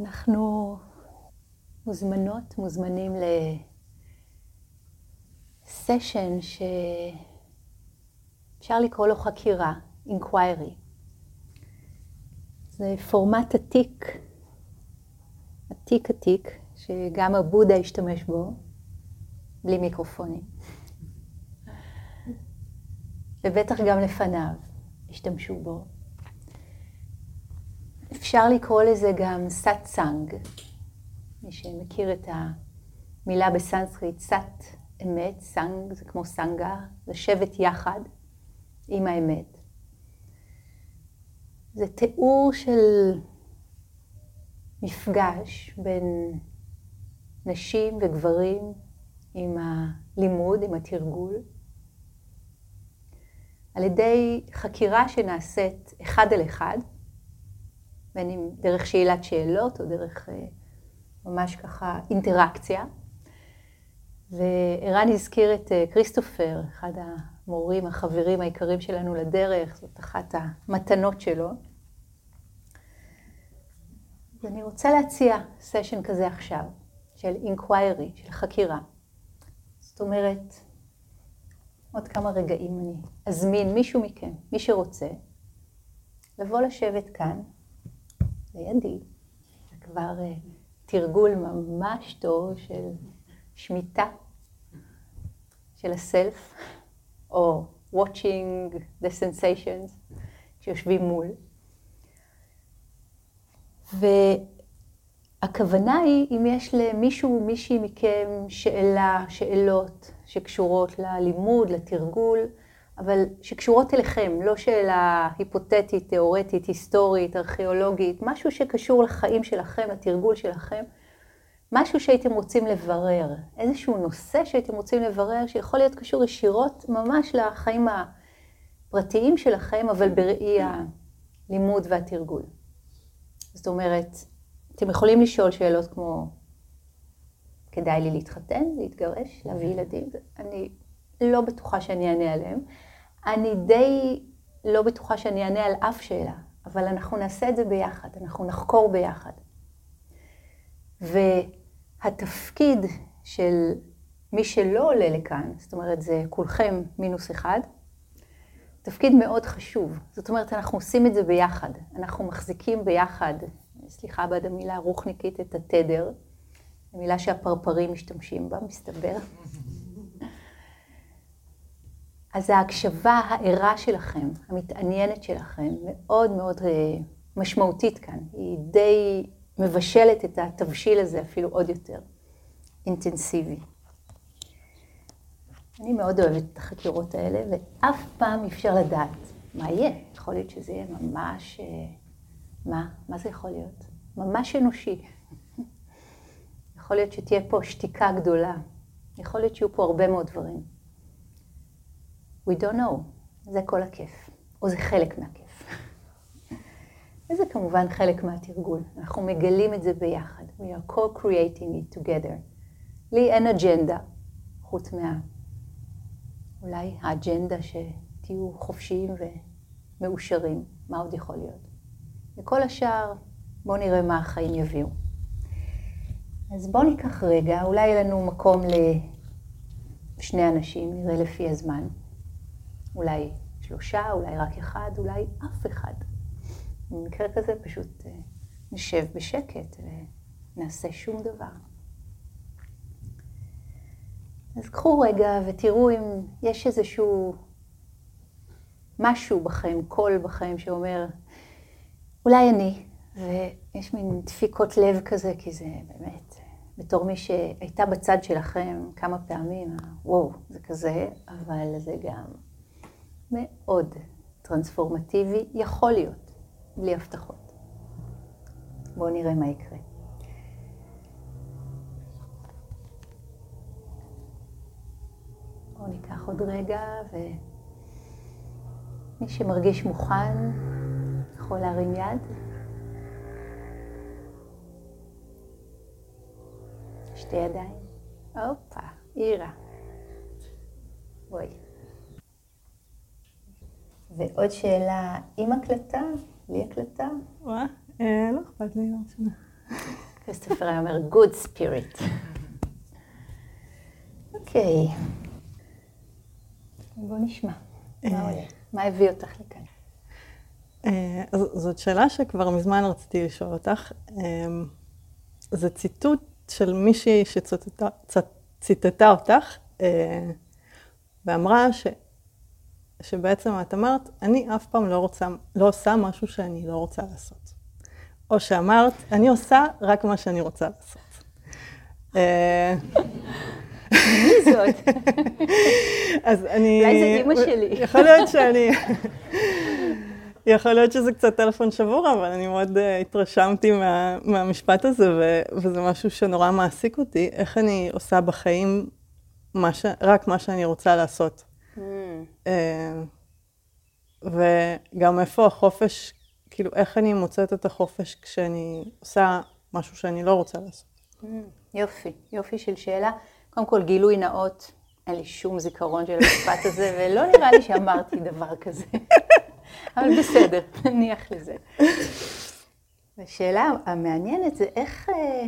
אנחנו מוזמנות, מוזמנים לסשן שאפשר לקרוא לו חקירה, inquiry. זה פורמט עתיק, עתיק עתיק, שגם הבודה השתמש בו, בלי מיקרופונים. ובטח גם לפניו השתמשו בו. אפשר לקרוא לזה גם סאט סאנג, מי שמכיר את המילה בסנסקריט, סאט אמת, סאנג זה כמו סנגה, לשבת יחד עם האמת. זה תיאור של מפגש בין נשים וגברים עם הלימוד, עם התרגול, על ידי חקירה שנעשית אחד על אחד, בין אם דרך שאלת שאלות או דרך אה, ממש ככה אינטראקציה. וערן הזכיר את אה, כריסטופר, אחד המורים, החברים העיקריים שלנו לדרך, זאת אחת המתנות שלו. ואני רוצה להציע סשן כזה עכשיו, של אינקוויירי, של חקירה. זאת אומרת, עוד כמה רגעים אני אזמין מישהו מכם, מי שרוצה, לבוא לשבת כאן, לידי. זה כבר uh, תרגול ממש טוב של שמיטה של הסלף, או watching the sensations שיושבים מול. והכוונה היא, אם יש למישהו, מישהי מכם שאלה, שאלות שקשורות ללימוד, לתרגול, אבל שקשורות אליכם, לא שאלה היפותטית, תיאורטית, היסטורית, ארכיאולוגית, משהו שקשור לחיים שלכם, לתרגול שלכם, משהו שהייתם רוצים לברר, איזשהו נושא שהייתם רוצים לברר, שיכול להיות קשור ישירות ממש לחיים הפרטיים שלכם, אבל בראי הלימוד והתרגול. זאת אומרת, אתם יכולים לשאול שאלות כמו, כדאי לי להתחתן, להתגרש, להביא ילדים? אני לא בטוחה שאני אענה עליהם. אני די לא בטוחה שאני אענה על אף שאלה, אבל אנחנו נעשה את זה ביחד, אנחנו נחקור ביחד. והתפקיד של מי שלא עולה לכאן, זאת אומרת זה כולכם מינוס אחד, תפקיד מאוד חשוב. זאת אומרת, אנחנו עושים את זה ביחד. אנחנו מחזיקים ביחד, סליחה בעד המילה רוחניקית, את התדר, מילה שהפרפרים משתמשים בה, מסתבר. אז ההקשבה הערה שלכם, המתעניינת שלכם, מאוד מאוד אה, משמעותית כאן. היא די מבשלת את התבשיל הזה אפילו עוד יותר אינטנסיבי. אני מאוד אוהבת את החקירות האלה, ואף פעם אי אפשר לדעת מה יהיה. יכול להיות שזה יהיה ממש... אה, מה? מה זה יכול להיות? ממש אנושי. יכול להיות שתהיה פה שתיקה גדולה. יכול להיות שיהיו פה הרבה מאוד דברים. We don't know. זה כל הכיף. או זה חלק מהכיף. וזה כמובן חלק מהתרגול. אנחנו מגלים את זה ביחד. We are co-creating it together. לי אין אג'נדה, חוץ מה... אולי האג'נדה שתהיו חופשיים ומאושרים. מה עוד יכול להיות? וכל השאר, בואו נראה מה החיים יביאו. אז בואו ניקח רגע, אולי יהיה לנו מקום לשני אנשים, נראה לפי הזמן. אולי שלושה, אולי רק אחד, אולי אף אחד. במקרה כזה פשוט אה, נשב בשקט ונעשה שום דבר. אז קחו רגע ותראו אם יש איזשהו משהו בכם, קול בכם שאומר, אולי אני, ויש מין דפיקות לב כזה, כי זה באמת, בתור מי שהייתה בצד שלכם כמה פעמים, וואו, זה כזה, אבל זה גם מאוד טרנספורמטיבי, יכול להיות, בלי הבטחות. בואו נראה מה יקרה. בואו ניקח עוד רגע, ומי שמרגיש מוכן יכול להרים יד. שתי ידיים. הופה, אירה. בואי. ועוד שאלה, עם הקלטה? בלי הקלטה? וואה, אה, לא אכפת לי, לא משנה. כריסטופר היה אומר, good spirit. אוקיי. בוא נשמע. מה עולה? מה הביא אותך לכאן? אה, זאת שאלה שכבר מזמן רציתי לשאול אותך. אה, זה ציטוט של מישהי שציטטה אותך, אה, ואמרה ש, שבעצם את אמרת, אני אף פעם לא, רוצה, לא עושה משהו שאני לא רוצה לעשות. או שאמרת, אני עושה רק מה שאני רוצה לעשות. מי זאת? אז אני... אולי זה אימא שלי. יכול להיות שאני... יכול להיות שזה קצת טלפון שבור, אבל אני מאוד uh, התרשמתי מה, מהמשפט הזה, ו, וזה משהו שנורא מעסיק אותי, איך אני עושה בחיים מה ש, רק מה שאני רוצה לעשות. Mm. וגם איפה החופש, כאילו, איך אני מוצאת את החופש כשאני עושה משהו שאני לא רוצה לעשות. Mm. יופי, יופי של שאלה. קודם כל, גילוי נאות, אין לי שום זיכרון של המשפט הזה, ולא נראה לי שאמרתי דבר כזה. אבל בסדר, נניח לזה. השאלה המעניינת זה איך, אה,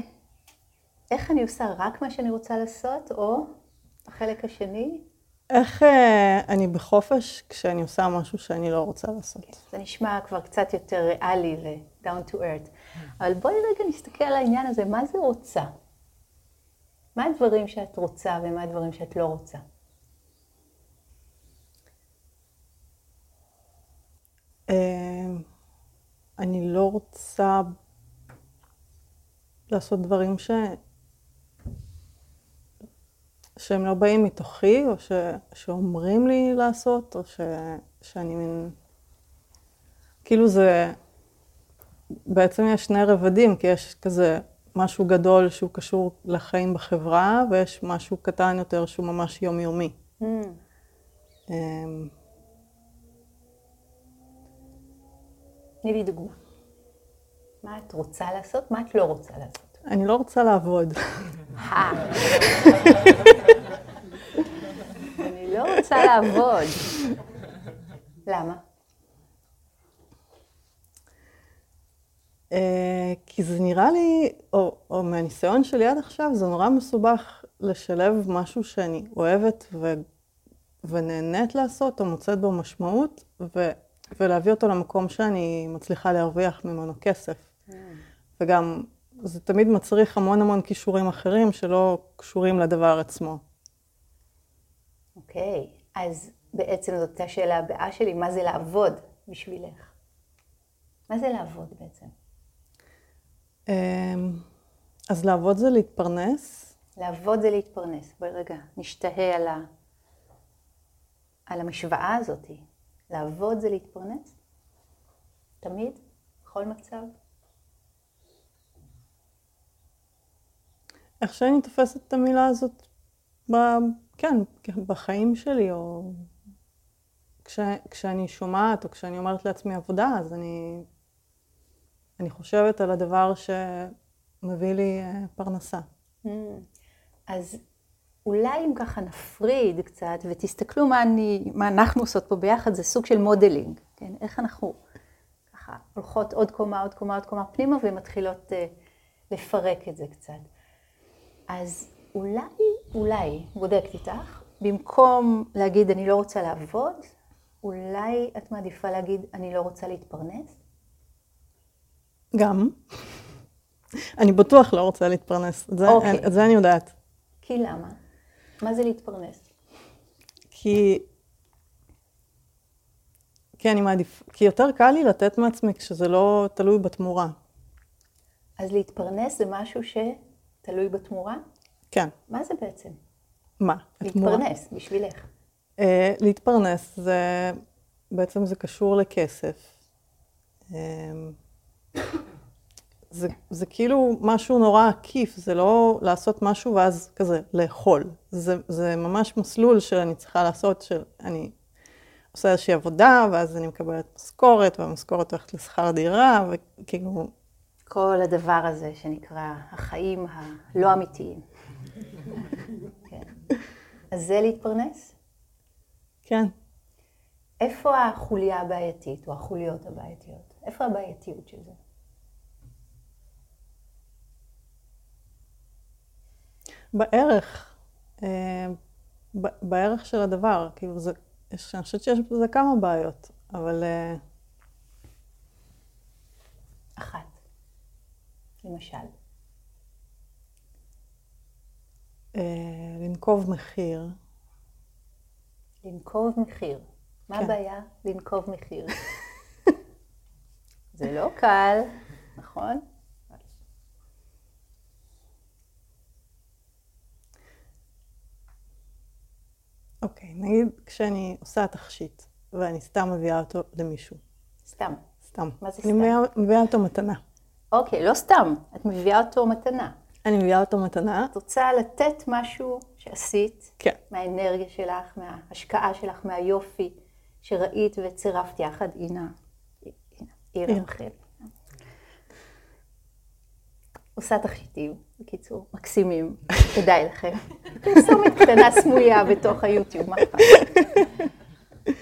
איך אני עושה רק מה שאני רוצה לעשות, או החלק השני? איך אה, אני בחופש כשאני עושה משהו שאני לא רוצה לעשות. Okay, זה נשמע כבר קצת יותר ריאלי ו-down to earth. אבל בואי רגע נסתכל על העניין הזה, מה זה רוצה? מה הדברים שאת רוצה ומה הדברים שאת לא רוצה? אמ, אני לא רוצה לעשות דברים ש... שהם לא באים מתוכי, או ש... שאומרים לי לעשות, או ש... שאני מין... כאילו זה... בעצם יש שני רבדים, כי יש כזה משהו גדול שהוא קשור לחיים בחברה, ויש משהו קטן יותר שהוא ממש יומיומי. Mm. אמ, תני לי דוגמה. מה את רוצה לעשות? מה את לא רוצה לעשות? אני לא רוצה לעבוד. אני לא רוצה לעבוד. למה? אה, כי זה נראה לי, או, או מהניסיון שלי עד עכשיו, זה נורא מסובך לשלב משהו שאני אוהבת ו, ונהנית לעשות, או מוצאת בו משמעות, ו, ולהביא אותו למקום שאני מצליחה להרוויח ממנו כסף. Mm. וגם, זה תמיד מצריך המון המון כישורים אחרים שלא קשורים לדבר עצמו. אוקיי, okay. אז בעצם זאת השאלה הבאה שלי, מה זה לעבוד בשבילך? מה זה לעבוד בעצם? אמ, אז לעבוד זה להתפרנס. לעבוד זה להתפרנס. בואי רגע, נשתהה על, ה... על המשוואה הזאת. לעבוד זה להתפרנס? תמיד? בכל מצב? איך שאני תופסת את המילה הזאת, ב... כן, בחיים שלי, או כש... כשאני שומעת, או כשאני אומרת לעצמי עבודה, אז אני אני חושבת על הדבר שמביא לי אה, פרנסה. ממ. אז אולי אם ככה נפריד קצת ותסתכלו מה, אני, מה אנחנו עושות פה ביחד, זה סוג של modeling, כן? איך אנחנו ככה הולכות עוד קומה, עוד קומה, עוד קומה פנימה ומתחילות אה, לפרק את זה קצת. אז אולי, אולי, בודקת איתך, במקום להגיד אני לא רוצה לעבוד, אולי את מעדיפה להגיד אני לא רוצה להתפרנס? גם. אני בטוח לא רוצה להתפרנס, את זה, אוקיי. את זה אני יודעת. כי למה? מה זה להתפרנס? כי... כי אני מעדיף... כי יותר קל לי לתת מעצמי כשזה לא תלוי בתמורה. אז להתפרנס זה משהו שתלוי בתמורה? כן. מה זה בעצם? מה? להתפרנס, התמורה? בשבילך. Uh, להתפרנס זה... בעצם זה קשור לכסף. Uh, זה, זה כאילו משהו נורא עקיף, זה לא לעשות משהו ואז כזה לאכול. זה, זה ממש מסלול שאני צריכה לעשות, שאני עושה איזושהי עבודה, ואז אני מקבלת משכורת, והמשכורת הולכת לשכר דירה, וכאילו... כל הדבר הזה שנקרא החיים הלא אמיתיים. כן. אז זה להתפרנס? כן. איפה החוליה הבעייתית, או החוליות הבעייתיות? איפה הבעייתיות של זה? בערך, אה, בערך של הדבר, כאילו זה, אני חושבת שיש בזה כמה בעיות, אבל אה, אחת. למשל. אה, לנקוב מחיר, לנקוב מחיר. מה כן. הבעיה לנקוב מחיר? זה לא קל, נכון? אוקיי, נגיד כשאני עושה תכשיט ואני סתם מביאה אותו למישהו, סתם. סתם. מה זה אני סתם? מביאה, מביאה אותו מתנה. אוקיי, לא סתם. את מביאה אותו מתנה. אני מביאה אותו מתנה, את רוצה לתת משהו שעשית, כן, מהאנרגיה שלך, מההשקעה שלך, מהיופי שראית וצירפת יחד. הנה, הנה. רחל. עושה תכשיטים, בקיצור, מקסימים, כדאי לכם. פרסומת קטנה סמויה בתוך היוטיוב, מה אכפת?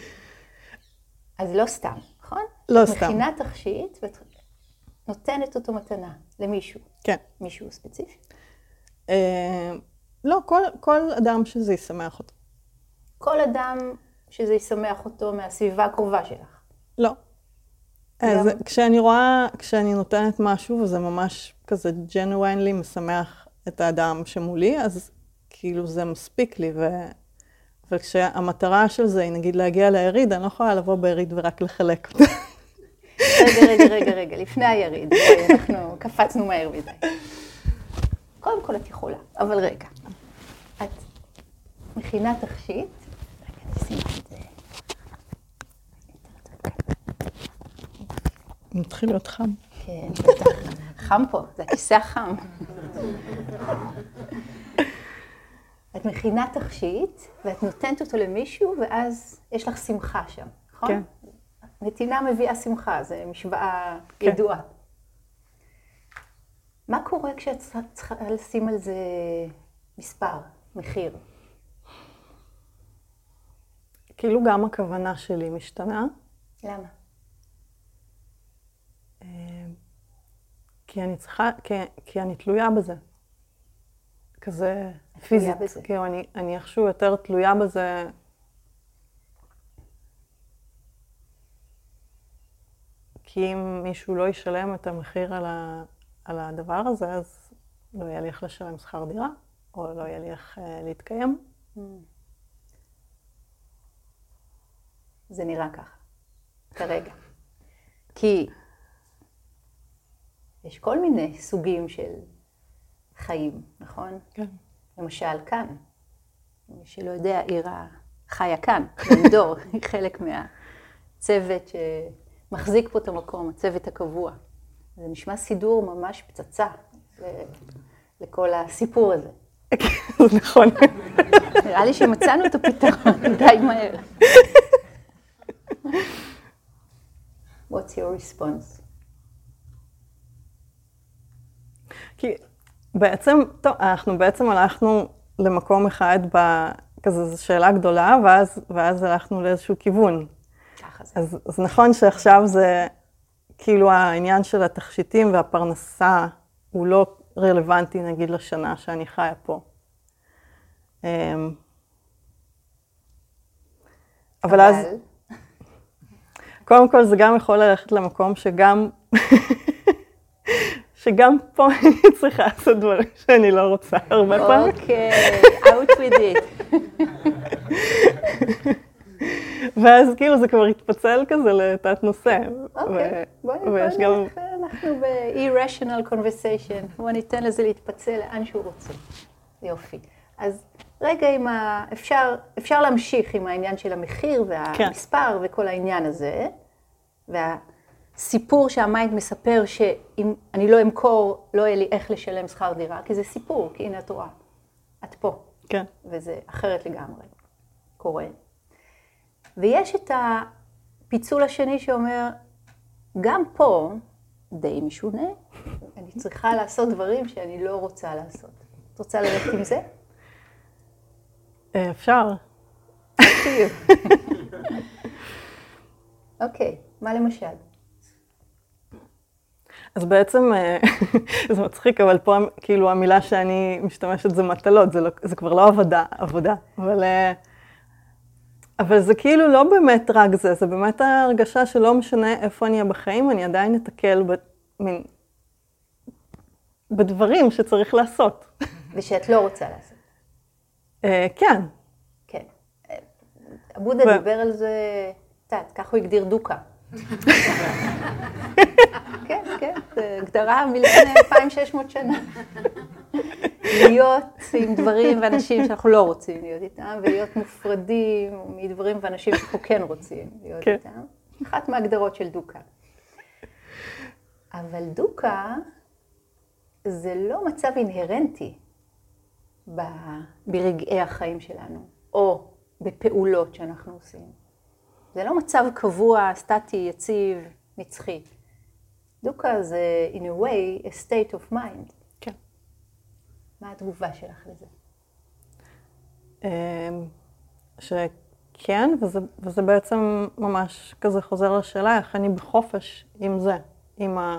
אז לא סתם, נכון? לא סתם. מכינה תכשיט נותנת אותו מתנה למישהו, כן. מישהו ספציפי. אה, לא, כל, כל אדם שזה ישמח אותו. כל אדם שזה ישמח אותו מהסביבה הקרובה שלך. לא. אז למה? כשאני רואה, כשאני נותנת משהו וזה ממש כזה genuinely משמח את האדם שמולי, אז כאילו זה מספיק לי. ו... אבל כשהמטרה של זה היא נגיד להגיע ליריד, אני לא יכולה לבוא ביריד ורק לחלק אותה. רגע, רגע, רגע, רגע, לפני היריד, בואי, אנחנו קפצנו מהר מדי. קודם כל את יכולה, אבל רגע. את מכינה תכשיט, רגע, נשים את זה. מתחיל להיות חם. כן, בטח. חם פה, זה הכיסא החם. את מכינה תכשיט, ואת נותנת אותו למישהו, ואז יש לך שמחה שם, נכון? כן. נתינה מביאה שמחה, זו משוואה כן. ידועה. מה קורה כשאת צריכה- לשים על זה מספר, מחיר? כאילו גם הכוונה שלי משתנה, למה? אה, כי אני צריכה, כי, כי אני תלויה בזה. כזה תלויה פיזית. בזה. כאילו, אני, אני איכשהו יותר תלויה בזה. כי אם מישהו לא ישלם את המחיר על, ה, על הדבר הזה, אז לא יהיה לי איך לשלם שכר דירה, או לא יהיה לי איך אה, להתקיים. זה נראה ככה, כרגע. כי יש כל מיני סוגים של חיים, נכון? כן. למשל כאן, מי שלא יודע, עירה חיה כאן, בנדור, היא חלק מהצוות שמחזיק פה את המקום, הצוות הקבוע. זה נשמע סידור ממש פצצה לכל הסיפור הזה. זה נכון. נראה לי שמצאנו את הפתרון די מהר. What's your response? כי בעצם, טוב, אנחנו בעצם הלכנו למקום אחד, ב, כזה זו שאלה גדולה, ואז, ואז הלכנו לאיזשהו כיוון. אז, אז נכון שעכשיו זה, כאילו העניין של התכשיטים והפרנסה הוא לא רלוונטי נגיד לשנה שאני חיה פה. אמ, אבל אז, קודם כל זה גם יכול ללכת למקום שגם, שגם פה אני צריכה לעשות דברים שאני לא רוצה הרבה פעמים. אוקיי, out with it. ואז כאילו זה כבר התפצל כזה לתת נושא. אוקיי, בואי בואי גם, נלך, אנחנו ב-irrational conversation, בואו ניתן לזה להתפצל לאן שהוא רוצה. יופי. אז רגע עם ה... אפשר, אפשר להמשיך עם העניין של המחיר והמספר וכל העניין הזה, והסיפור שהמיינד מספר שאם אני לא אמכור, לא יהיה לי איך לשלם שכר דירה, כי זה סיפור, כי הנה את רואה, את פה. כן, וזה אחרת לגמרי קורה. ויש את הפיצול השני שאומר, גם פה די משונה, אני צריכה לעשות דברים שאני לא רוצה לעשות. את רוצה ללכת עם זה? אה, אפשר. אוקיי, מה למשל? אז בעצם, אה, זה מצחיק, אבל פה כאילו המילה שאני משתמשת זה מטלות, זה, לא, זה כבר לא עבודה, עבודה. אבל, אה, אבל זה כאילו לא באמת רק זה, זה באמת ההרגשה שלא משנה איפה אני אהיה בחיים, אני עדיין אתקל במין, בדברים שצריך לעשות. ושאת לא רוצה לעשות. אה, כן. כן. עבודה. דיבר על זה, את יודעת, ככה הוא הגדיר דוקה. כן, כן, זו הגדרה מלפני 2,600 שנה. להיות עם דברים ואנשים שאנחנו לא רוצים להיות איתם, ולהיות מופרדים מדברים ואנשים שאנחנו כן רוצים להיות כן. איתם. אחת מההגדרות של דוקה. אבל דוקה זה לא מצב אינהרנטי ברגעי החיים שלנו, או בפעולות שאנחנו עושים. זה לא מצב קבוע, סטטי, יציב, נצחי. דוקה זה, in a way, a state of mind. מה התגובה שלך לזה? אמ, שכן, וזה, וזה בעצם ממש כזה חוזר לשאלה איך אני בחופש עם זה, עם ה...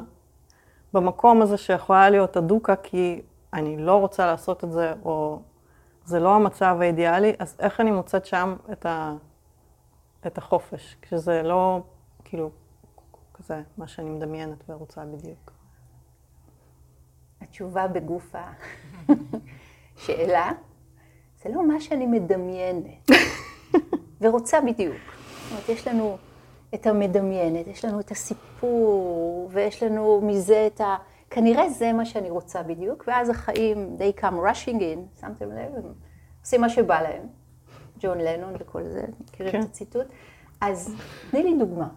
במקום הזה שיכולה להיות הדוקה כי אני לא רוצה לעשות את זה, או זה לא המצב האידיאלי, אז איך אני מוצאת שם את, ה... את החופש, כשזה לא, כאילו, כזה מה שאני מדמיינת ורוצה בדיוק. התשובה בגוף השאלה, זה לא מה שאני מדמיינת ורוצה בדיוק. זאת אומרת, יש לנו את המדמיינת, יש לנו את הסיפור, ויש לנו מזה את ה... כנראה זה מה שאני רוצה בדיוק, ואז החיים, they come rushing in, שמתם לב? הם עושים מה שבא להם. ג'ון לנון וכל זה, מכירים כן. את הציטוט? אז תני לי דוגמה.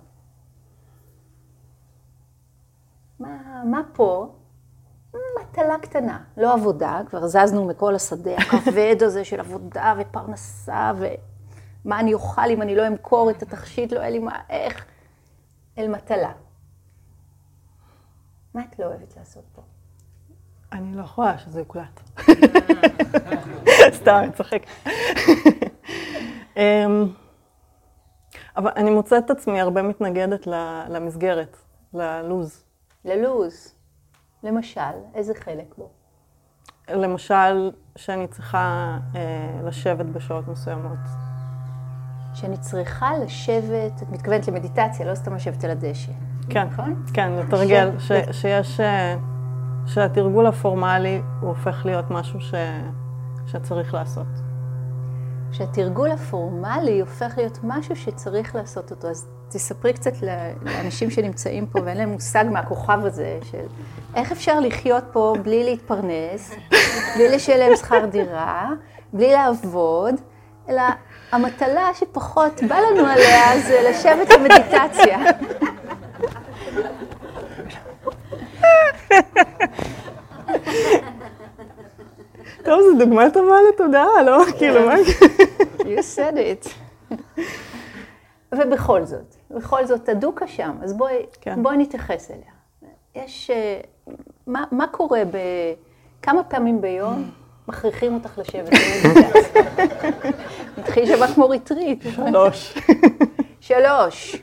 מה, מה פה? מטלה קטנה, לא עבודה, כבר זזנו מכל השדה הכבד הזה של עבודה ופרנסה ומה אני אוכל אם אני לא אמכור את התכשיט, לא יהיה לי מה, איך, אל מטלה. מה את לא אוהבת לעשות פה? אני לא יכולה שזה יוקלט. סתם, אני צוחק. אמ, אבל אני מוצאת את עצמי הרבה מתנגדת למסגרת, ללוז. ללוז. למשל, איזה חלק בו? למשל, שאני צריכה אה, לשבת בשעות מסוימות. שאני צריכה לשבת, את מתכוונת למדיטציה, לא סתם לשבת על הדשא. כן, נכון? כן, לתרגל, ש, שיש, אה, שהתרגול הפורמלי הוא הופך להיות משהו ש, שצריך לעשות. שהתרגול הפורמלי הופך להיות משהו שצריך לעשות אותו. אז תספרי קצת לאנשים שנמצאים פה ואין להם מושג מהכוכב הזה של איך אפשר לחיות פה בלי להתפרנס, בלי לשלם שכר דירה, בלי לעבוד, אלא המטלה שפחות בא לנו עליה זה לשבת במדיטציה. טוב, זו דוגמה טובה לתודעה, לא? כאילו, מה? You said it. ובכל זאת, בכל זאת, הדוקה שם, אז בואי, כן. בואי נתייחס אליה. יש, אה, מה, מה קורה ב... כמה פעמים ביום מכריחים אותך לשבת? מתחיל שבת כמו ריטריט. שלוש. שלוש.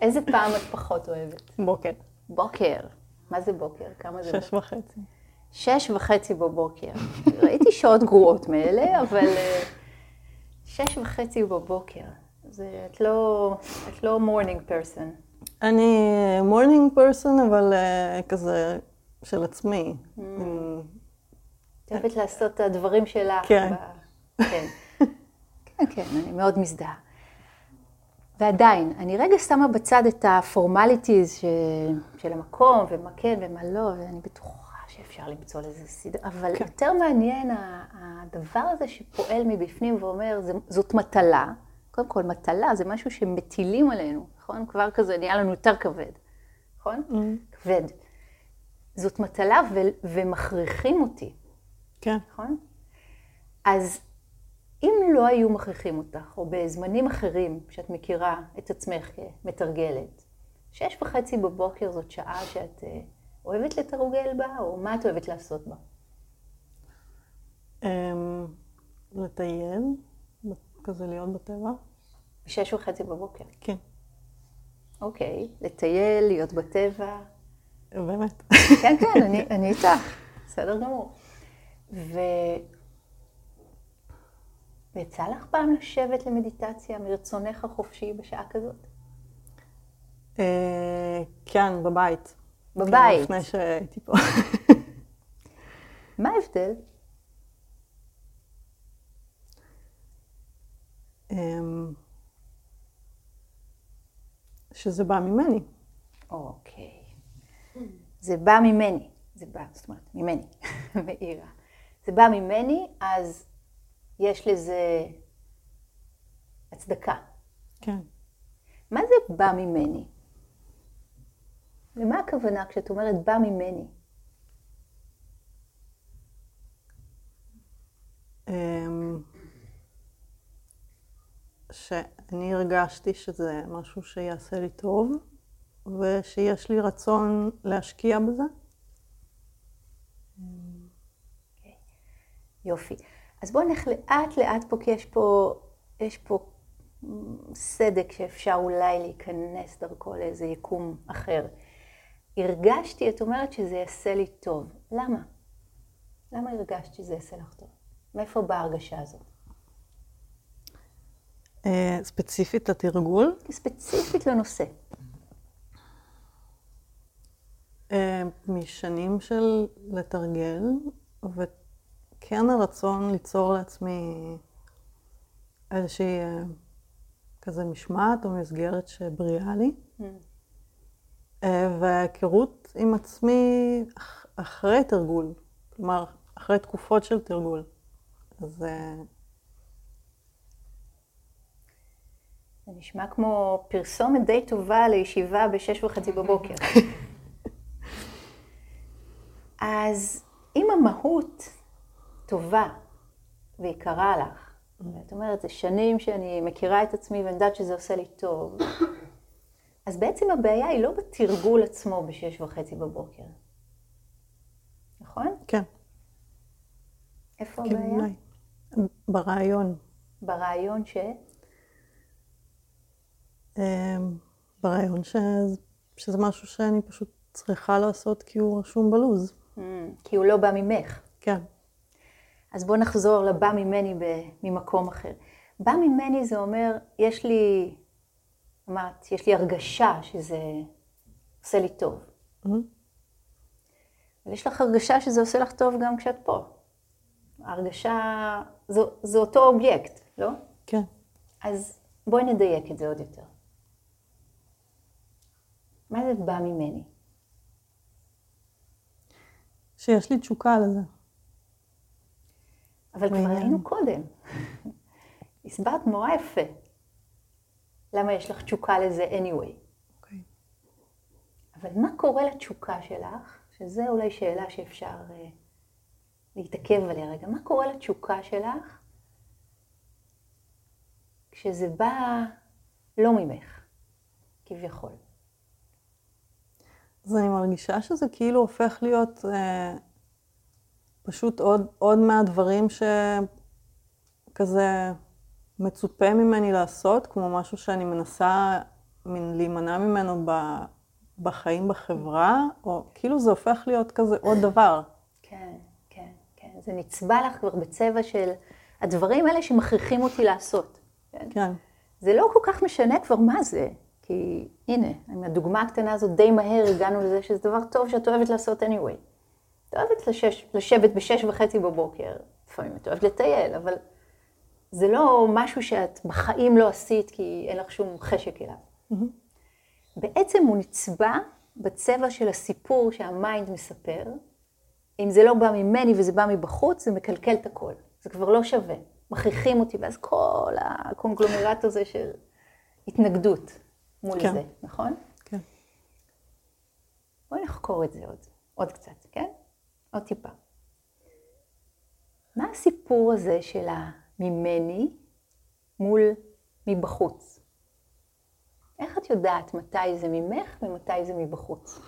איזה פעם את פחות אוהבת? בוקר. בוקר. מה זה בוקר? כמה זה? שש וחצי. שש וחצי בבוקר. ראיתי שעות גרועות מאלה, אבל אה, שש וחצי בבוקר. זה, את לא, את לא morning person. אני morning person, אבל אה, כזה של עצמי. ממ. את אוהבת לעשות את הדברים שלך. כן. ב... כן. כן, כן, אני מאוד מזדהה. ועדיין, אני רגע שמה בצד את הפורמליטיז של, של המקום, ומה כן ומה לא, ואני בטוחה שאפשר למצוא לזה סדר, אבל כן. יותר מעניין הדבר הזה שפועל מבפנים ואומר, זאת מטלה, קודם כל, מטלה זה משהו שמטילים עלינו, נכון? כבר כזה נהיה לנו יותר כבד, נכון? Mm-hmm. כבד. זאת מטלה ו- ומכריחים אותי. כן. נכון? אז אם לא היו מכריחים אותך, או בזמנים אחרים שאת מכירה את עצמך כמתרגלת, שש וחצי בבוקר זאת שעה שאת uh, אוהבת לתרגל בה, או מה את אוהבת לעשות בה? Um, לטייל, כזה להיות בטבע. בשש וחצי בבוקר? כן. אוקיי, לטייל, להיות בטבע. באמת. כן, כן, אני, אני איתך, בסדר גמור. ו... ויצא לך פעם לשבת למדיטציה מרצונך החופשי בשעה כזאת? אה, כן, בבית. בבית. לפני שהייתי פה. מה ההבדל? אמ, שזה בא ממני. אוקיי. זה בא ממני. זה בא, זאת אומרת, ממני, מאירה. זה בא ממני, אז יש לזה הצדקה. כן. מה זה בא ממני? למה הכוונה כשאת אומרת בא ממני? אמ, שאני הרגשתי שזה משהו שיעשה לי טוב, ושיש לי רצון להשקיע בזה. יופי. אז בואו נלך לאט לאט פה, כי יש פה, יש פה סדק שאפשר אולי להיכנס דרכו לאיזה יקום אחר. הרגשתי, את אומרת שזה יעשה לי טוב. למה? למה הרגשת שזה יעשה לך טוב? מאיפה באה ההרגשה הזאת? אה, ספציפית לתרגול? ספציפית לנושא. אה, משנים של לתרגל, וכן הרצון ליצור לעצמי איזושהי אה, כזה משמעת או מסגרת שבריאה לי. Mm. אה, וההיכרות עם עצמי אח- אחרי תרגול, כלומר, אחרי תקופות של תרגול. אז אה, זה נשמע כמו פרסומת די טובה לישיבה בשש וחצי בבוקר. אז אם המהות טובה ויקרה לך, ואת אומרת, זה שנים שאני מכירה את עצמי ואני יודעת שזה עושה לי טוב, אז בעצם הבעיה היא לא בתרגול עצמו בשש וחצי בבוקר. נכון? כן, איפה כן, הבעיה? אולי. ברעיון. ברעיון ש... אה, ברעיון ש... שזה משהו שאני פשוט צריכה לעשות כי הוא רשום בלוז. Mm, כי הוא לא בא ממך. כן. אז בואו נחזור לבא ממני ב- ממקום אחר. בא ממני זה אומר, יש לי, אמרת, יש לי הרגשה שזה עושה לי טוב. Mhm. אבל יש לך הרגשה שזה עושה לך טוב גם כשאת פה. ההרגשה, זה, זה אותו אובייקט, לא? כן. אז בואי נדייק את זה עוד יותר. מה זה בא ממני? שיש לי תשוקה לזה. אבל כבר. היינו קודם. הסברת נורא יפה. למה יש לך תשוקה לזה anyway. אוקיי. אבל מה קורה לתשוקה שלך, שזו אולי שאלה שאפשר uh, להתעכב עליה רגע, מה קורה לתשוקה שלך כשזה בא לא ממך, כביכול? אז אני מרגישה שזה כאילו הופך להיות אה, פשוט עוד, עוד מהדברים שכזה מצופה ממני לעשות, כמו משהו שאני מנסה להימנע ממנו ב, בחיים בחברה, או כאילו זה הופך להיות כזה עוד דבר. כן, כן, כן. זה נצבע לך כבר בצבע של הדברים האלה שמכריחים אותי לעשות. כן? כן, זה לא כל כך משנה כבר מה זה, כי הנה, עם הדוגמה הקטנה הזאת די מהר הגענו לזה שזה דבר טוב שאת אוהבת לעשות anyway. את אוהבת לשש, לשבת בשש וחצי בבוקר, לפעמים את אוהבת לטייל, אבל זה לא משהו שאת בחיים לא עשית כי אין לך שום חשק אליו. בעצם הוא נצבע בצבע של הסיפור שה mind מספר. אם זה לא בא ממני וזה בא מבחוץ, זה מקלקל את הכל. זה כבר לא שווה. מכריחים אותי, ואז כל הקונגלומרט הזה של התנגדות מול כן. זה, נכון? כן. בואי נחקור את זה עוד, עוד קצת, כן? עוד טיפה. מה הסיפור הזה של הממני מול מבחוץ? איך את יודעת מתי זה ממך ומתי זה מבחוץ?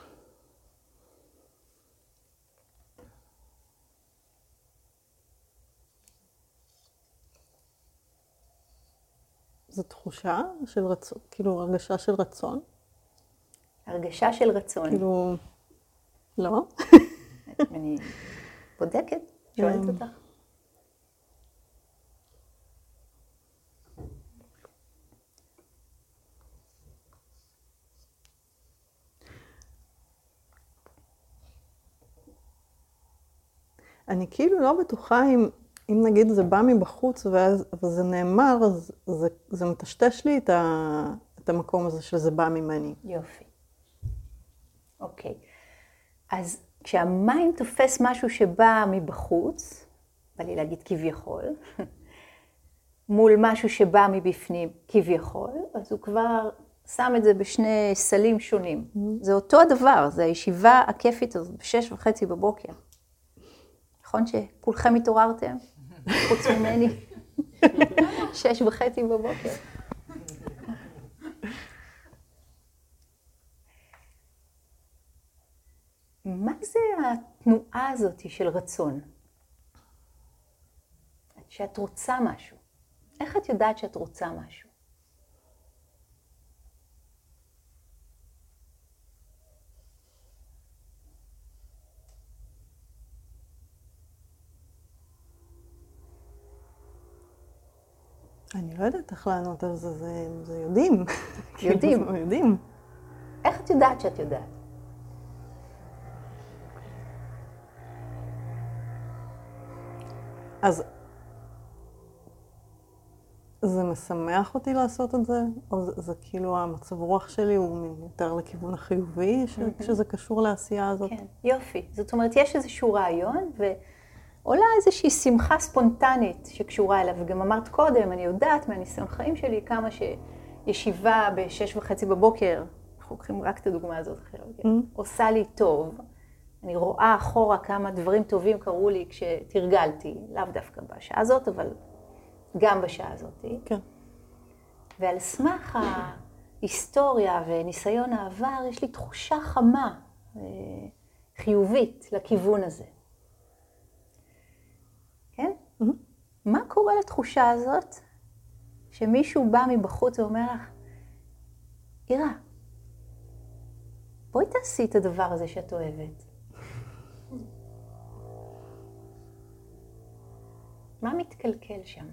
זו תחושה של רצון, כאילו הרגשה של רצון. הרגשה של רצון. כאילו, לא. אני בודקת, שואלת. אותך. אני כאילו לא בטוחה אם, אם נגיד זה בא מבחוץ ואז, וזה נאמר, אז זה, זה מטשטש לי את, ה, את המקום הזה שזה בא ממני. יופי. אוקיי. אז כשהמים תופס משהו שבא מבחוץ, בא לי להגיד כביכול, מול משהו שבא מבפנים כביכול, אז הוא כבר שם את זה בשני סלים שונים. זה אותו הדבר, זה הישיבה הכיפית הזאת בשש וחצי בבוקר. נכון שכולכם התעוררתם? חוץ ממני. שש וחצי בבוקר. מה זה התנועה הזאת של רצון? שאת רוצה משהו. איך את יודעת שאת רוצה משהו? אני לא יודעת איך לענות על זה, זה, זה יודעים. יודעים. יודעים. איך את יודעת שאת יודעת? אז זה משמח אותי לעשות את זה, או זה, זה כאילו המצב רוח שלי הוא יותר לכיוון החיובי, ש, כשזה קשור לעשייה הזאת. כן, יופי. זאת אומרת, יש איזשהו רעיון, ועולה איזושהי שמחה ספונטנית שקשורה אליו. וגם אמרת קודם, אני יודעת מהניסיון חיים שלי כמה שישיבה בשש וחצי בבוקר, אנחנו לוקחים רק את הדוגמה הזאת כן? עושה לי טוב. אני רואה אחורה כמה דברים טובים קרו לי כשתרגלתי, לאו דווקא בשעה הזאת, אבל גם בשעה הזאת. כן. ועל סמך ההיסטוריה וניסיון העבר, יש לי תחושה חמה, אה, חיובית, לכיוון הזה. Mhm. מה קורה לתחושה הזאת שמישהו בא מבחוץ ואומר לך, אירה, בואי תעשי את הדבר הזה שאת אוהבת. מה מתקלקל שם?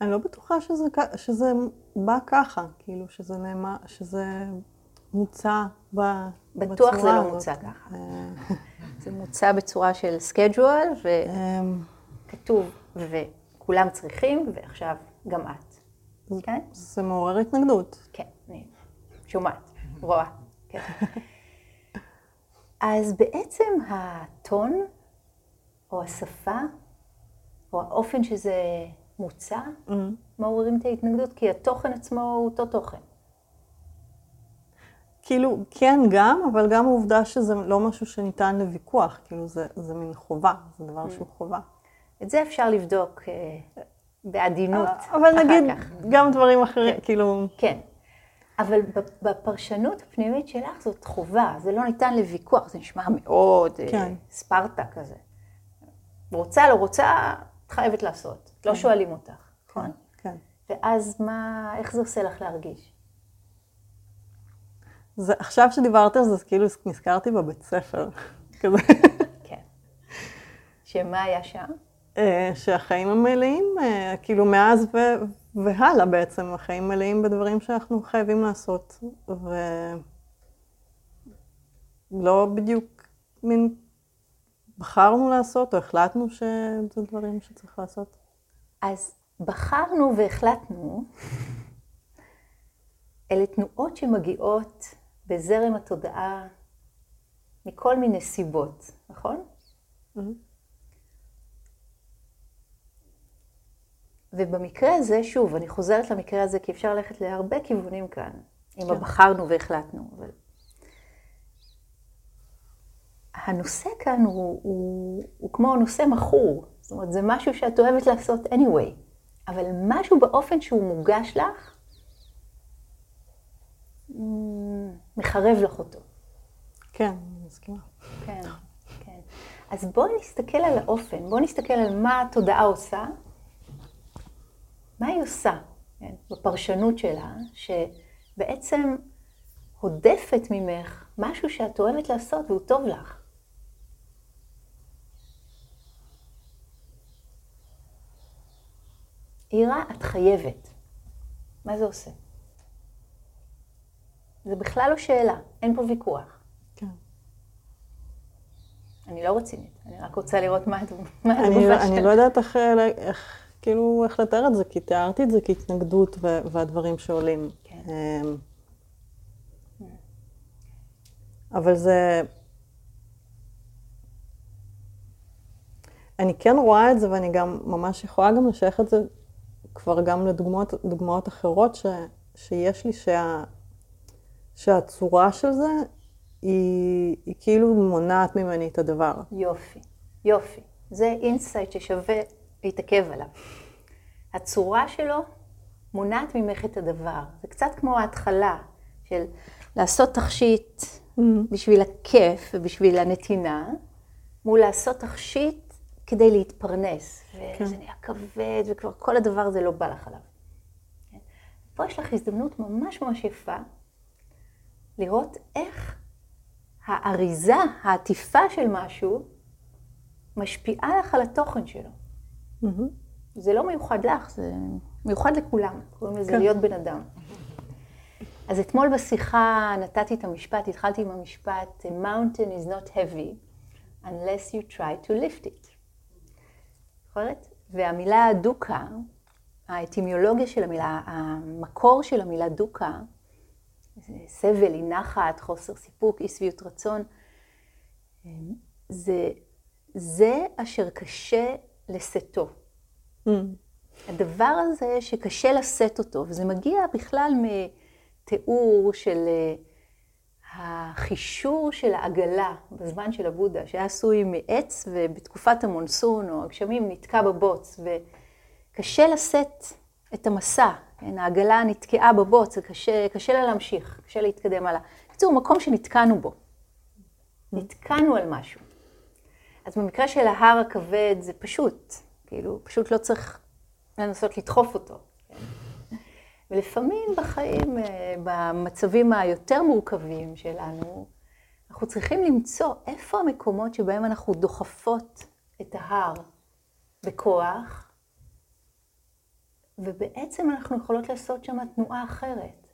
אני לא בטוחה שזה, שזה בא ככה, כאילו שזה נאמר, שזה מוצע ב, בטוח בצורה זה לא הזאת. מוצע ככה. אה, זה מוצע בצורה של schedule, אמ, וכתוב, וכולם צריכים, ועכשיו גם את. כן? זה מעורר התנגדות. כן, אני שומעת, רואה. כן. אז בעצם הטון, או השפה, או האופן שזה מוצע, אמ, מעוררים את ההתנגדות, כי התוכן עצמו הוא אותו תוכן. כאילו, כן גם, אבל גם העובדה שזה לא משהו שניתן לוויכוח, כאילו זה, זה מין חובה, זה Mm. דבר שהוא חובה. את זה אפשר לבדוק אה, בעדינות אבל אחר נגיד כך. גם דברים אחרים, כן. כאילו, כן. אבל בפרשנות הפנימית שלך זאת חובה, זה לא ניתן לוויכוח, זה נשמע מאוד אה, כן. ספרטה כזה. רוצה, לא רוצה, את חייבת לעשות. לא שואלים אותך, נכון? כן. ואז מה, איך זה עושה לך להרגיש? זה, עכשיו שדיברת על זה, כאילו נזכרתי בבית ספר, כזה, כן. שמה היה שם? אה, שהחיים הם מלאים, אה, כאילו מאז ו, והלאה בעצם, החיים מלאים בדברים שאנחנו חייבים לעשות, ולא בדיוק מין בחרנו לעשות, או החלטנו שזה דברים שצריך לעשות. אז בחרנו והחלטנו, אלה תנועות שמגיעות בזרם התודעה מכל מיני סיבות, נכון? ובמקרה הזה, שוב, אני חוזרת למקרה הזה, כי אפשר ללכת להרבה כיוונים כאן, אם כן. בחרנו והחלטנו. אבל... הנושא כאן הוא, הוא, הוא כמו נושא מכור, זאת אומרת, זה משהו שאת אוהבת לעשות anyway, אבל משהו באופן שהוא מוגש לך, מחרב לך אותו. כן, אני מסכימה. כן, כן. אז בואי נסתכל על האופן, בואי נסתכל על מה התודעה עושה, מה היא עושה כן, בפרשנות שלה, שבעצם הודפת ממך משהו שאת אוהבת לעשות והוא טוב לך. עירה, את חייבת. מה זה עושה? זה בכלל לא שאלה, אין פה ויכוח. כן. אני לא רצינית, אני רק רוצה לראות מה התגובה אני, שלך. אני לא יודעת איך, איך, כאילו, איך לתאר את זה, כי תיארתי את זה כהתנגדות והדברים שעולים. כן. אמ, אבל זה... אני כן רואה את זה, ואני גם ממש יכולה גם לשייך את זה כבר גם לדוגמאות דוגמאות אחרות ש, שיש לי, שה, שהצורה של זה היא, היא כאילו מונעת ממני את הדבר. יופי, יופי. זה insight ששווה להתעכב עליו. הצורה שלו מונעת ממך את הדבר. זה קצת כמו ההתחלה של לעשות תכשיט בשביל הכיף ובשביל הנתינה, מול לעשות תכשיט כדי להתפרנס. וזה נהיה כבד, וכבר כל הדבר הזה לא בא לך עליו. כן? פה יש לך הזדמנות ממש ממש יפה לראות איך האריזה, העטיפה של משהו, משפיעה לך על התוכן שלו. זה לא מיוחד לך, זה מיוחד לכולם. קוראים לזה כן. להיות בן אדם. אז אתמול בשיחה נתתי את המשפט, התחלתי עם המשפט, A mountain is not heavy unless you try to lift it. זוכרת? והמילה דוקה, האטימיולוגיה של המילה, המקור של המילה דוקה, סבל, אי נחת, חוסר סיפוק, אי שביעות רצון, זה, זה אשר קשה לשאתו. הדבר הזה שקשה לשאת אותו, וזה מגיע בכלל מתיאור של החישור של העגלה בזמן של הבודה, שהיה עשוי מעץ ובתקופת המונסון או הגשמים נתקע בבוץ, וקשה לשאת את המסע, כן? העגלה נתקעה בבוץ, קשה, קשה לה להמשיך, קשה להתקדם הלאה. בקיצור, מקום שנתקענו בו. נתקענו על משהו. אז במקרה של ההר הכבד זה פשוט, כאילו, פשוט לא צריך לנסות לדחוף אותו. ולפעמים בחיים, אה, במצבים היותר מורכבים שלנו, אנחנו צריכים למצוא איפה המקומות שבהם אנחנו דוחפות את ההר בכוח, ובעצם אנחנו יכולות לעשות שם תנועה אחרת.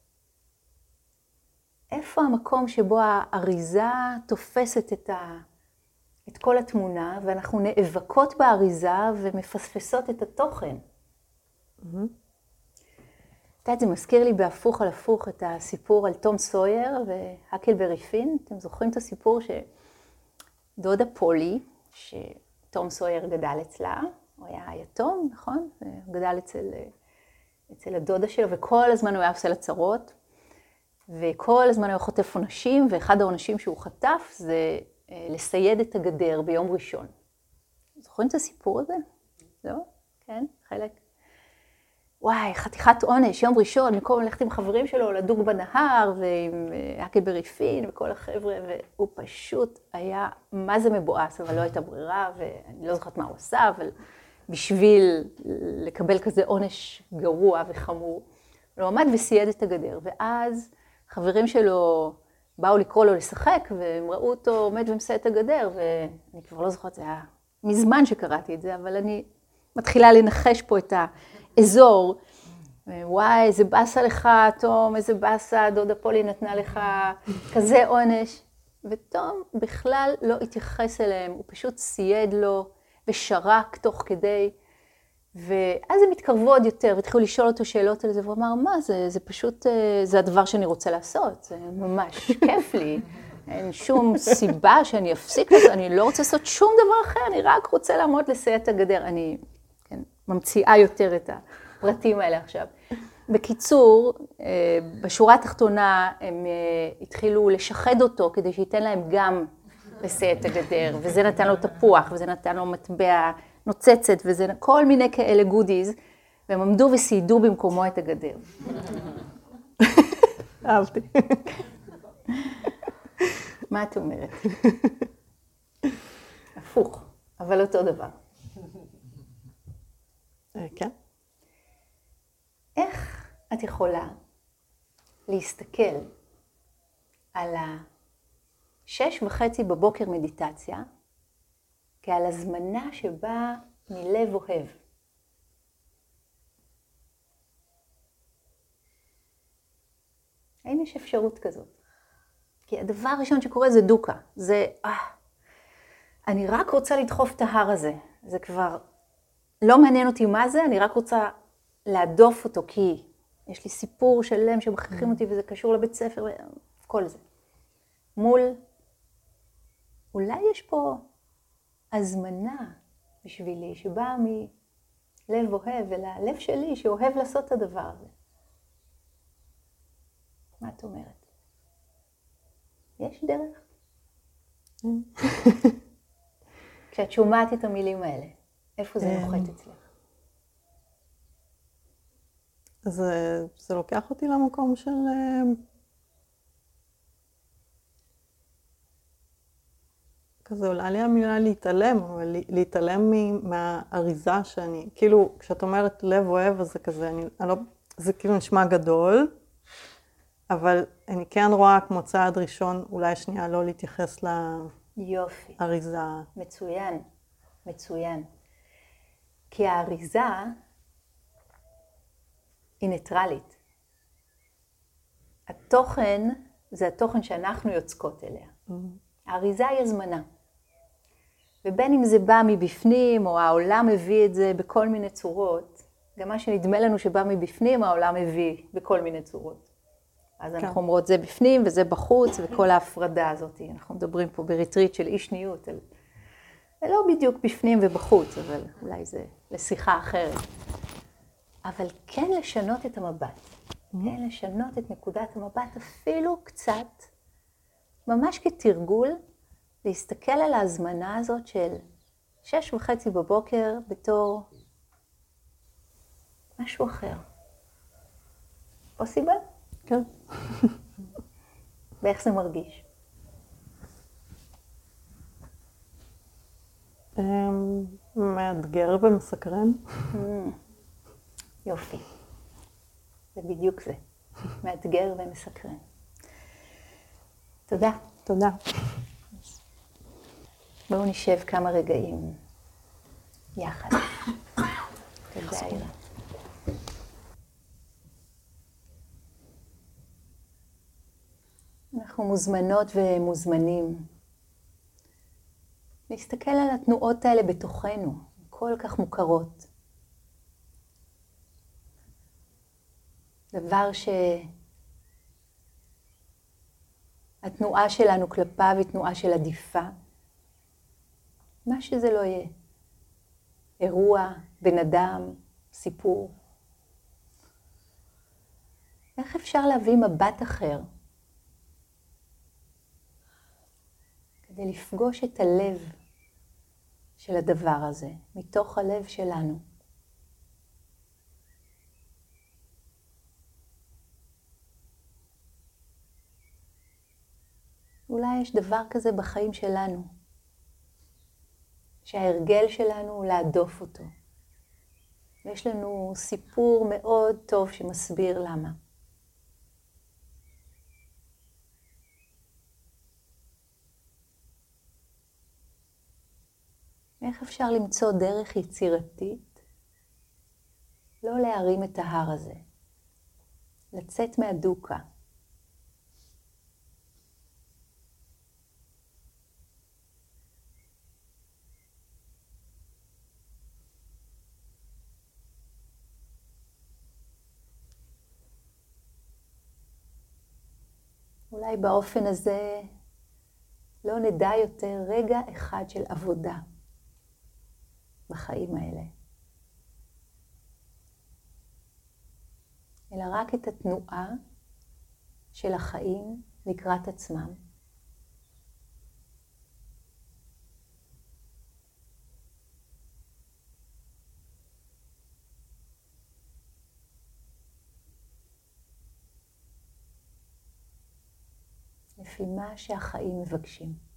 איפה המקום שבו האריזה תופסת את, ה, את כל התמונה, ואנחנו נאבקות באריזה ומפספסות את התוכן. את יודעת, זה מזכיר לי בהפוך על הפוך את הסיפור על תום סויר והקלברי פין. אתם זוכרים את הסיפור שדודה פולי, שתום סויר גדל אצלה, הוא היה יתום, נכון? הוא גדל אצל, אצל הדודה שלו, וכל הזמן הוא היה עושה לה צרות, וכל הזמן הוא היה חוטף עונשים, ואחד העונשים שהוא חטף זה אה, לסייד את הגדר ביום ראשון. זוכרים את הסיפור הזה? לא? כן? חלק? וואי, חתיכת עונש, יום ראשון, במקום ללכת עם חברים שלו לדוג בנהר, ועם הקלברי פין וכל החבר'ה, והוא פשוט היה, מה זה מבואס, אבל לא הייתה ברירה, ואני לא זוכרת מה הוא עשה, אבל בשביל לקבל כזה עונש גרוע וחמור, הוא עמד וסייד את הגדר, ואז חברים שלו באו לקרוא לו לשחק, והם ראו אותו עומד ומסייד את הגדר, ואני כבר לא זוכרת, זה היה מזמן שקראתי את זה, אבל אני מתחילה לנחש פה את ה... אזור, וואי, איזה באסה לך, תום, איזה באסה, דודה פולי נתנה לך כזה עונש. ותום בכלל לא התייחס אליהם, הוא פשוט סייד לו ושרק תוך כדי. ואז הם התקרבו עוד יותר והתחילו לשאול אותו שאלות על זה, והוא אמר, מה זה, זה פשוט, זה הדבר שאני רוצה לעשות, זה ממש כיף לי. אין שום סיבה שאני אפסיק לזה, אני לא רוצה לעשות שום דבר אחר, אני רק רוצה לעמוד לסייע את הגדר. אני ממציאה יותר את הפרטים האלה עכשיו. בקיצור, בשורה התחתונה הם התחילו לשחד אותו כדי שייתן להם גם לסייע את הגדר, וזה נתן לו תפוח, וזה נתן לו מטבע נוצצת, וזה כל מיני כאלה גודיז, והם עמדו וסיידו במקומו את הגדר. אהבתי. מה את אומרת? הפוך, אבל אותו דבר. אה, כן. איך את יכולה להסתכל על השש וחצי בבוקר מדיטציה כעל הזמנה שבאה מלב אוהב. האם יש אפשרות כזאת? כי הדבר הראשון שקורה זה דוקה, זה, אה, אני רק רוצה לדחוף את ההר הזה. זה כבר לא מעניין אותי מה זה, אני רק רוצה להדוף אותו, כי יש לי סיפור שלם שמכריחים אותי וזה קשור לבית ספר, כל זה. מול, אולי יש פה הזמנה בשבילי, שבאה מלב אוהב, וללב שלי שאוהב לעשות את הדבר הזה. מה את אומרת? יש דרך? כשאת שומעת את המילים האלה, איפה זה נוחת אמ, אצלך? זה, זה לוקח אותי למקום של... אה, כזה עולה לי המילה להתעלם, אבל להתעלם מהאריזה שאני, כאילו, כשאת אומרת לב אוהב, אז זה כזה, אני, אני לא, זה כאילו נשמע גדול, אבל אני כן רואה כמו צעד ראשון, אולי שנייה לא להתייחס יופי. לאריזה. מצוין, מצוין. כי האריזה היא ניטרלית. התוכן זה התוכן שאנחנו יוצקות אליה. Mm-hmm. האריזה היא הזמנה. ובין אם זה בא מבפנים, או העולם מביא את זה בכל מיני צורות, גם מה שנדמה לנו שבא מבפנים, העולם מביא בכל מיני צורות. אז כן. אנחנו אומרות, זה בפנים וזה בחוץ, וכל ההפרדה הזאת. אנחנו מדברים פה בריטריט של אי שניות. על... זה לא בדיוק בפנים ובחוץ, אבל אולי זה לשיחה אחרת. אבל כן לשנות את המבט. כן לשנות את נקודת המבט אפילו קצת, ממש כתרגול, להסתכל על ההזמנה הזאת של שש וחצי בבוקר בתור משהו אחר. פוסיבל? כן. ואיך זה מרגיש? מאתגר ומסקרן. יופי. זה בדיוק זה. מאתגר ומסקרן. תודה. תודה. בואו נשב כמה רגעים יחד. תודה, אירה. אנחנו מוזמנות ומוזמנים להסתכל על התנועות האלה בתוכנו, כל כך מוכרות. דבר שהתנועה שלנו כלפיו היא תנועה של עדיפה. מה שזה לא יהיה. אירוע, בן אדם, סיפור. איך אפשר להביא מבט אחר כדי לפגוש את הלב של הדבר הזה, מתוך הלב שלנו? אולי יש דבר כזה בחיים שלנו, שההרגל שלנו הוא להדוף אותו. ויש לנו סיפור מאוד טוב שמסביר למה. איך אפשר למצוא דרך יצירתית לא להרים את ההר הזה, לצאת מהדוקה? אולי באופן הזה לא נדע יותר רגע אחד של עבודה בחיים האלה. אלא רק את התנועה של החיים לקראת עצמם. לפי מה שהחיים מבקשים.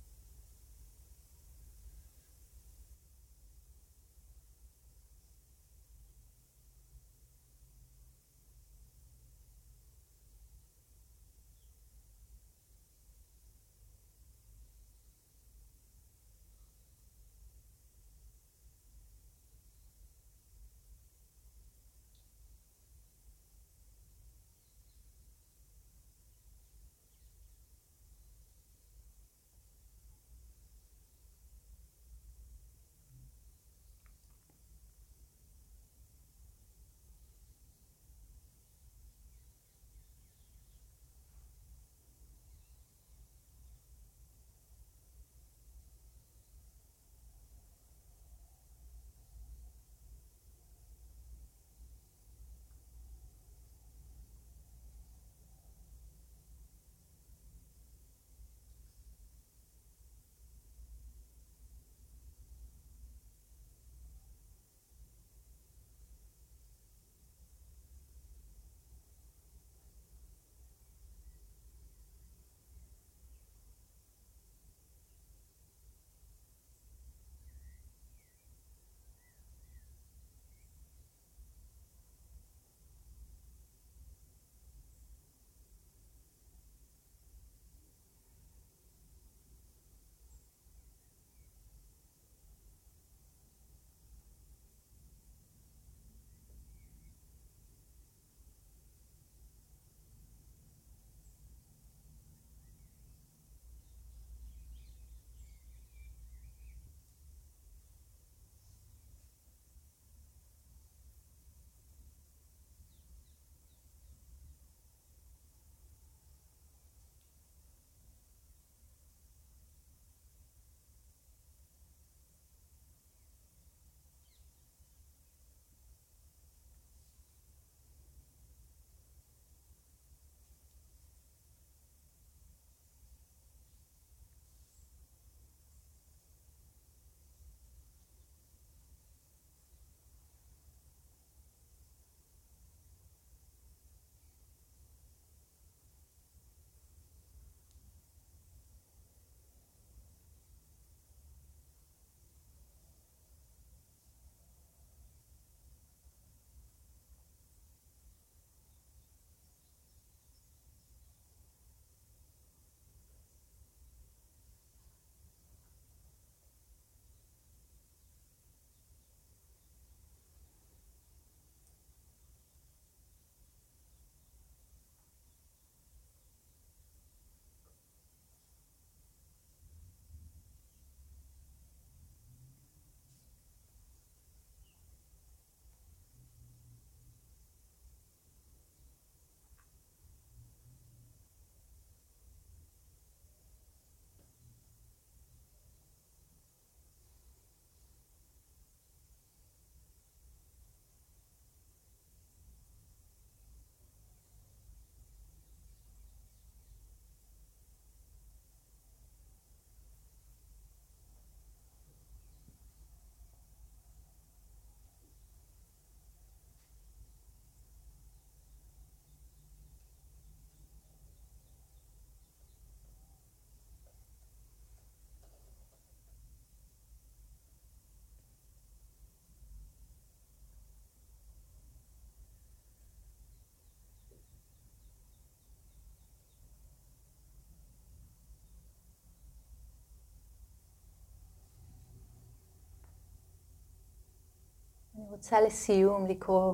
רוצה לסיום לקרוא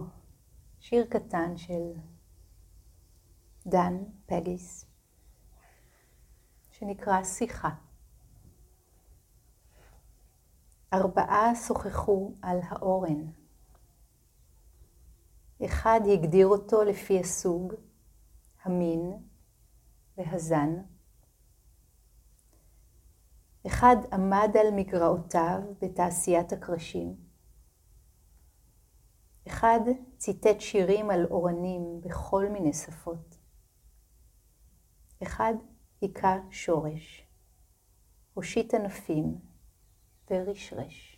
שיר קטן של דן פגיס, שנקרא שיחה. ארבעה שוחחו על האורן. אחד הגדיר אותו לפי הסוג, המין והזן. אחד עמד על מגרעותיו בתעשיית הקרשים. אחד ציטט שירים על אורנים בכל מיני שפות. אחד היכה שורש, הושיט ענפים ורשרש.